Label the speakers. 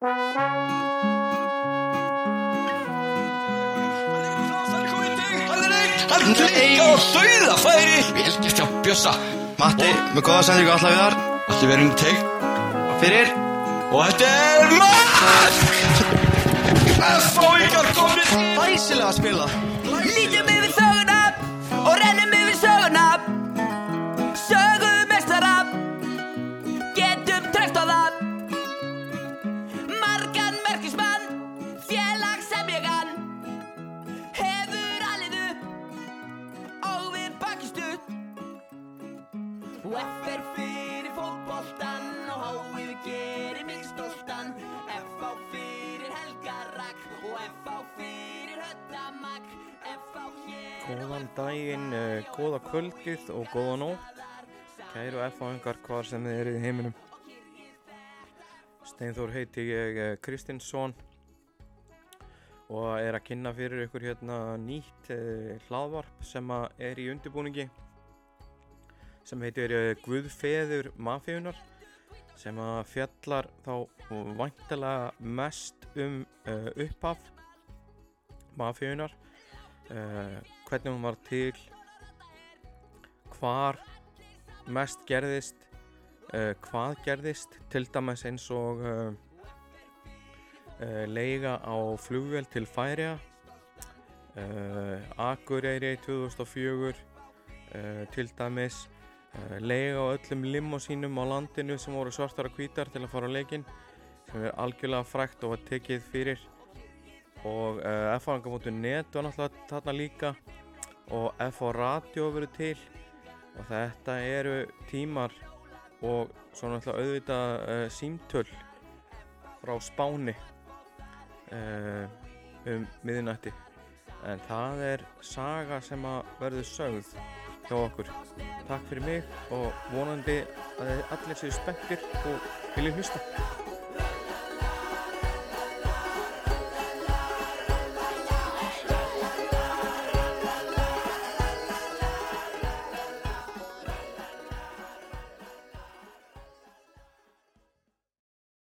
Speaker 1: Hann leika á dauða færi Vel gert hjá Bjössa
Speaker 2: Matti, með góða sendingu alla við þar
Speaker 1: Allir verið um teik
Speaker 2: Fyrir
Speaker 1: Og þetta er mark F.A.I.K.ar komið
Speaker 2: Æsilega að spila
Speaker 3: Lítum yfir Bakist upp F er fyrir fótboltan Og H-ið gerir mig stoltan. F á fyrir helgarak Og F á fyrir höttamak F á hér
Speaker 4: Góðan daginn, uh, góða kvöldið og góða nótt. Kæru F-áhengar hvar sem þið eruð í heiminum. Steinþór heiti ég uh, Kristinsson og er að kynna fyrir ykkur hérna nýtt uh, hlaðvarp sem er í undirbúningi sem heitir uh, Guðfeður Mafíunar sem að fjallar þá væntalega mest um uh, upphaf Mafíunar uh, hvernig hún var til hvar mest gerðist uh, hvað gerðist til dæmis eins og leiga á flugvél til Færiða uh, Akureyri 2004 uh, til dæmis. Leiga á öllum limosínum á landinu sem voru svartar og hvítar til að fara á leikin sem er algjörlega frækt og var tekið fyrir. Og f.net var náttúrulega þarna líka. Og F.A. Radio verið til. Og þetta eru tímar og svo náttúrulega auðvitað símtöl frá Spáni um miðunætti en það er saga sem að verður sögð hjá okkur. Takk fyrir mig og vonandi að allir séu spenntir og viljið hlusta